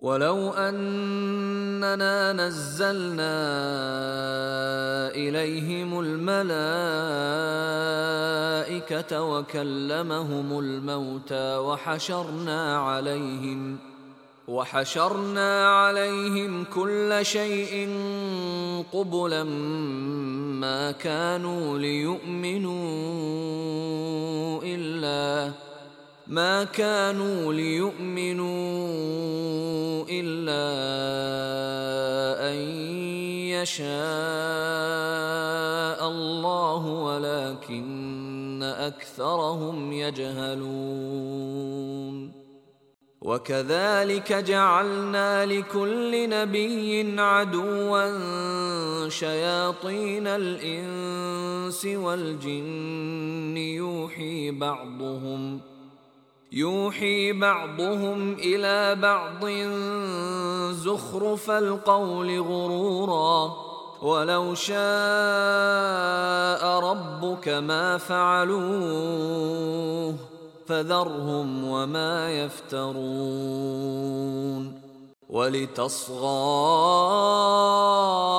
ولو أننا نزلنا إليهم الملائكة وكلمهم الموتى وحشرنا عليهم وحشرنا عليهم كل شيء قبلا ما كانوا ليؤمنوا إلا ما كانوا ليؤمنوا يشاء الله ولكن أكثرهم يجهلون. وكذلك جعلنا لكل نبي عدوا شياطين الإنس والجن يوحي بعضهم يوحي بعضهم إلى بعض زخرف القول غرورا ولو شاء ربك ما فعلوه فذرهم وما يفترون ولتصغى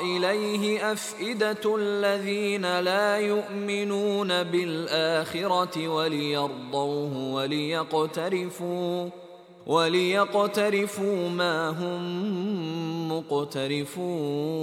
إليه أفئدة الذين لا يؤمنون بالآخرة وليرضوه وليقترفوا وليقترفوا ما هم مقترفون.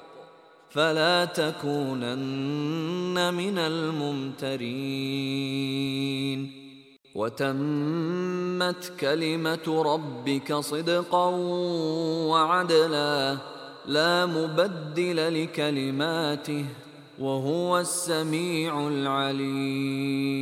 فلا تكونن من الممترين. وتمت كلمة ربك صدقا وعدلا لا مبدل لكلماته وهو السميع العليم.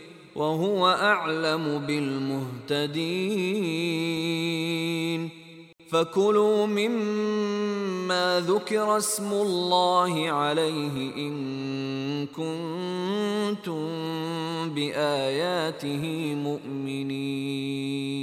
وهو أعلم بالمهتدين. فكلوا مما ذكر اسم الله عليه إن كنتم بآياته مؤمنين.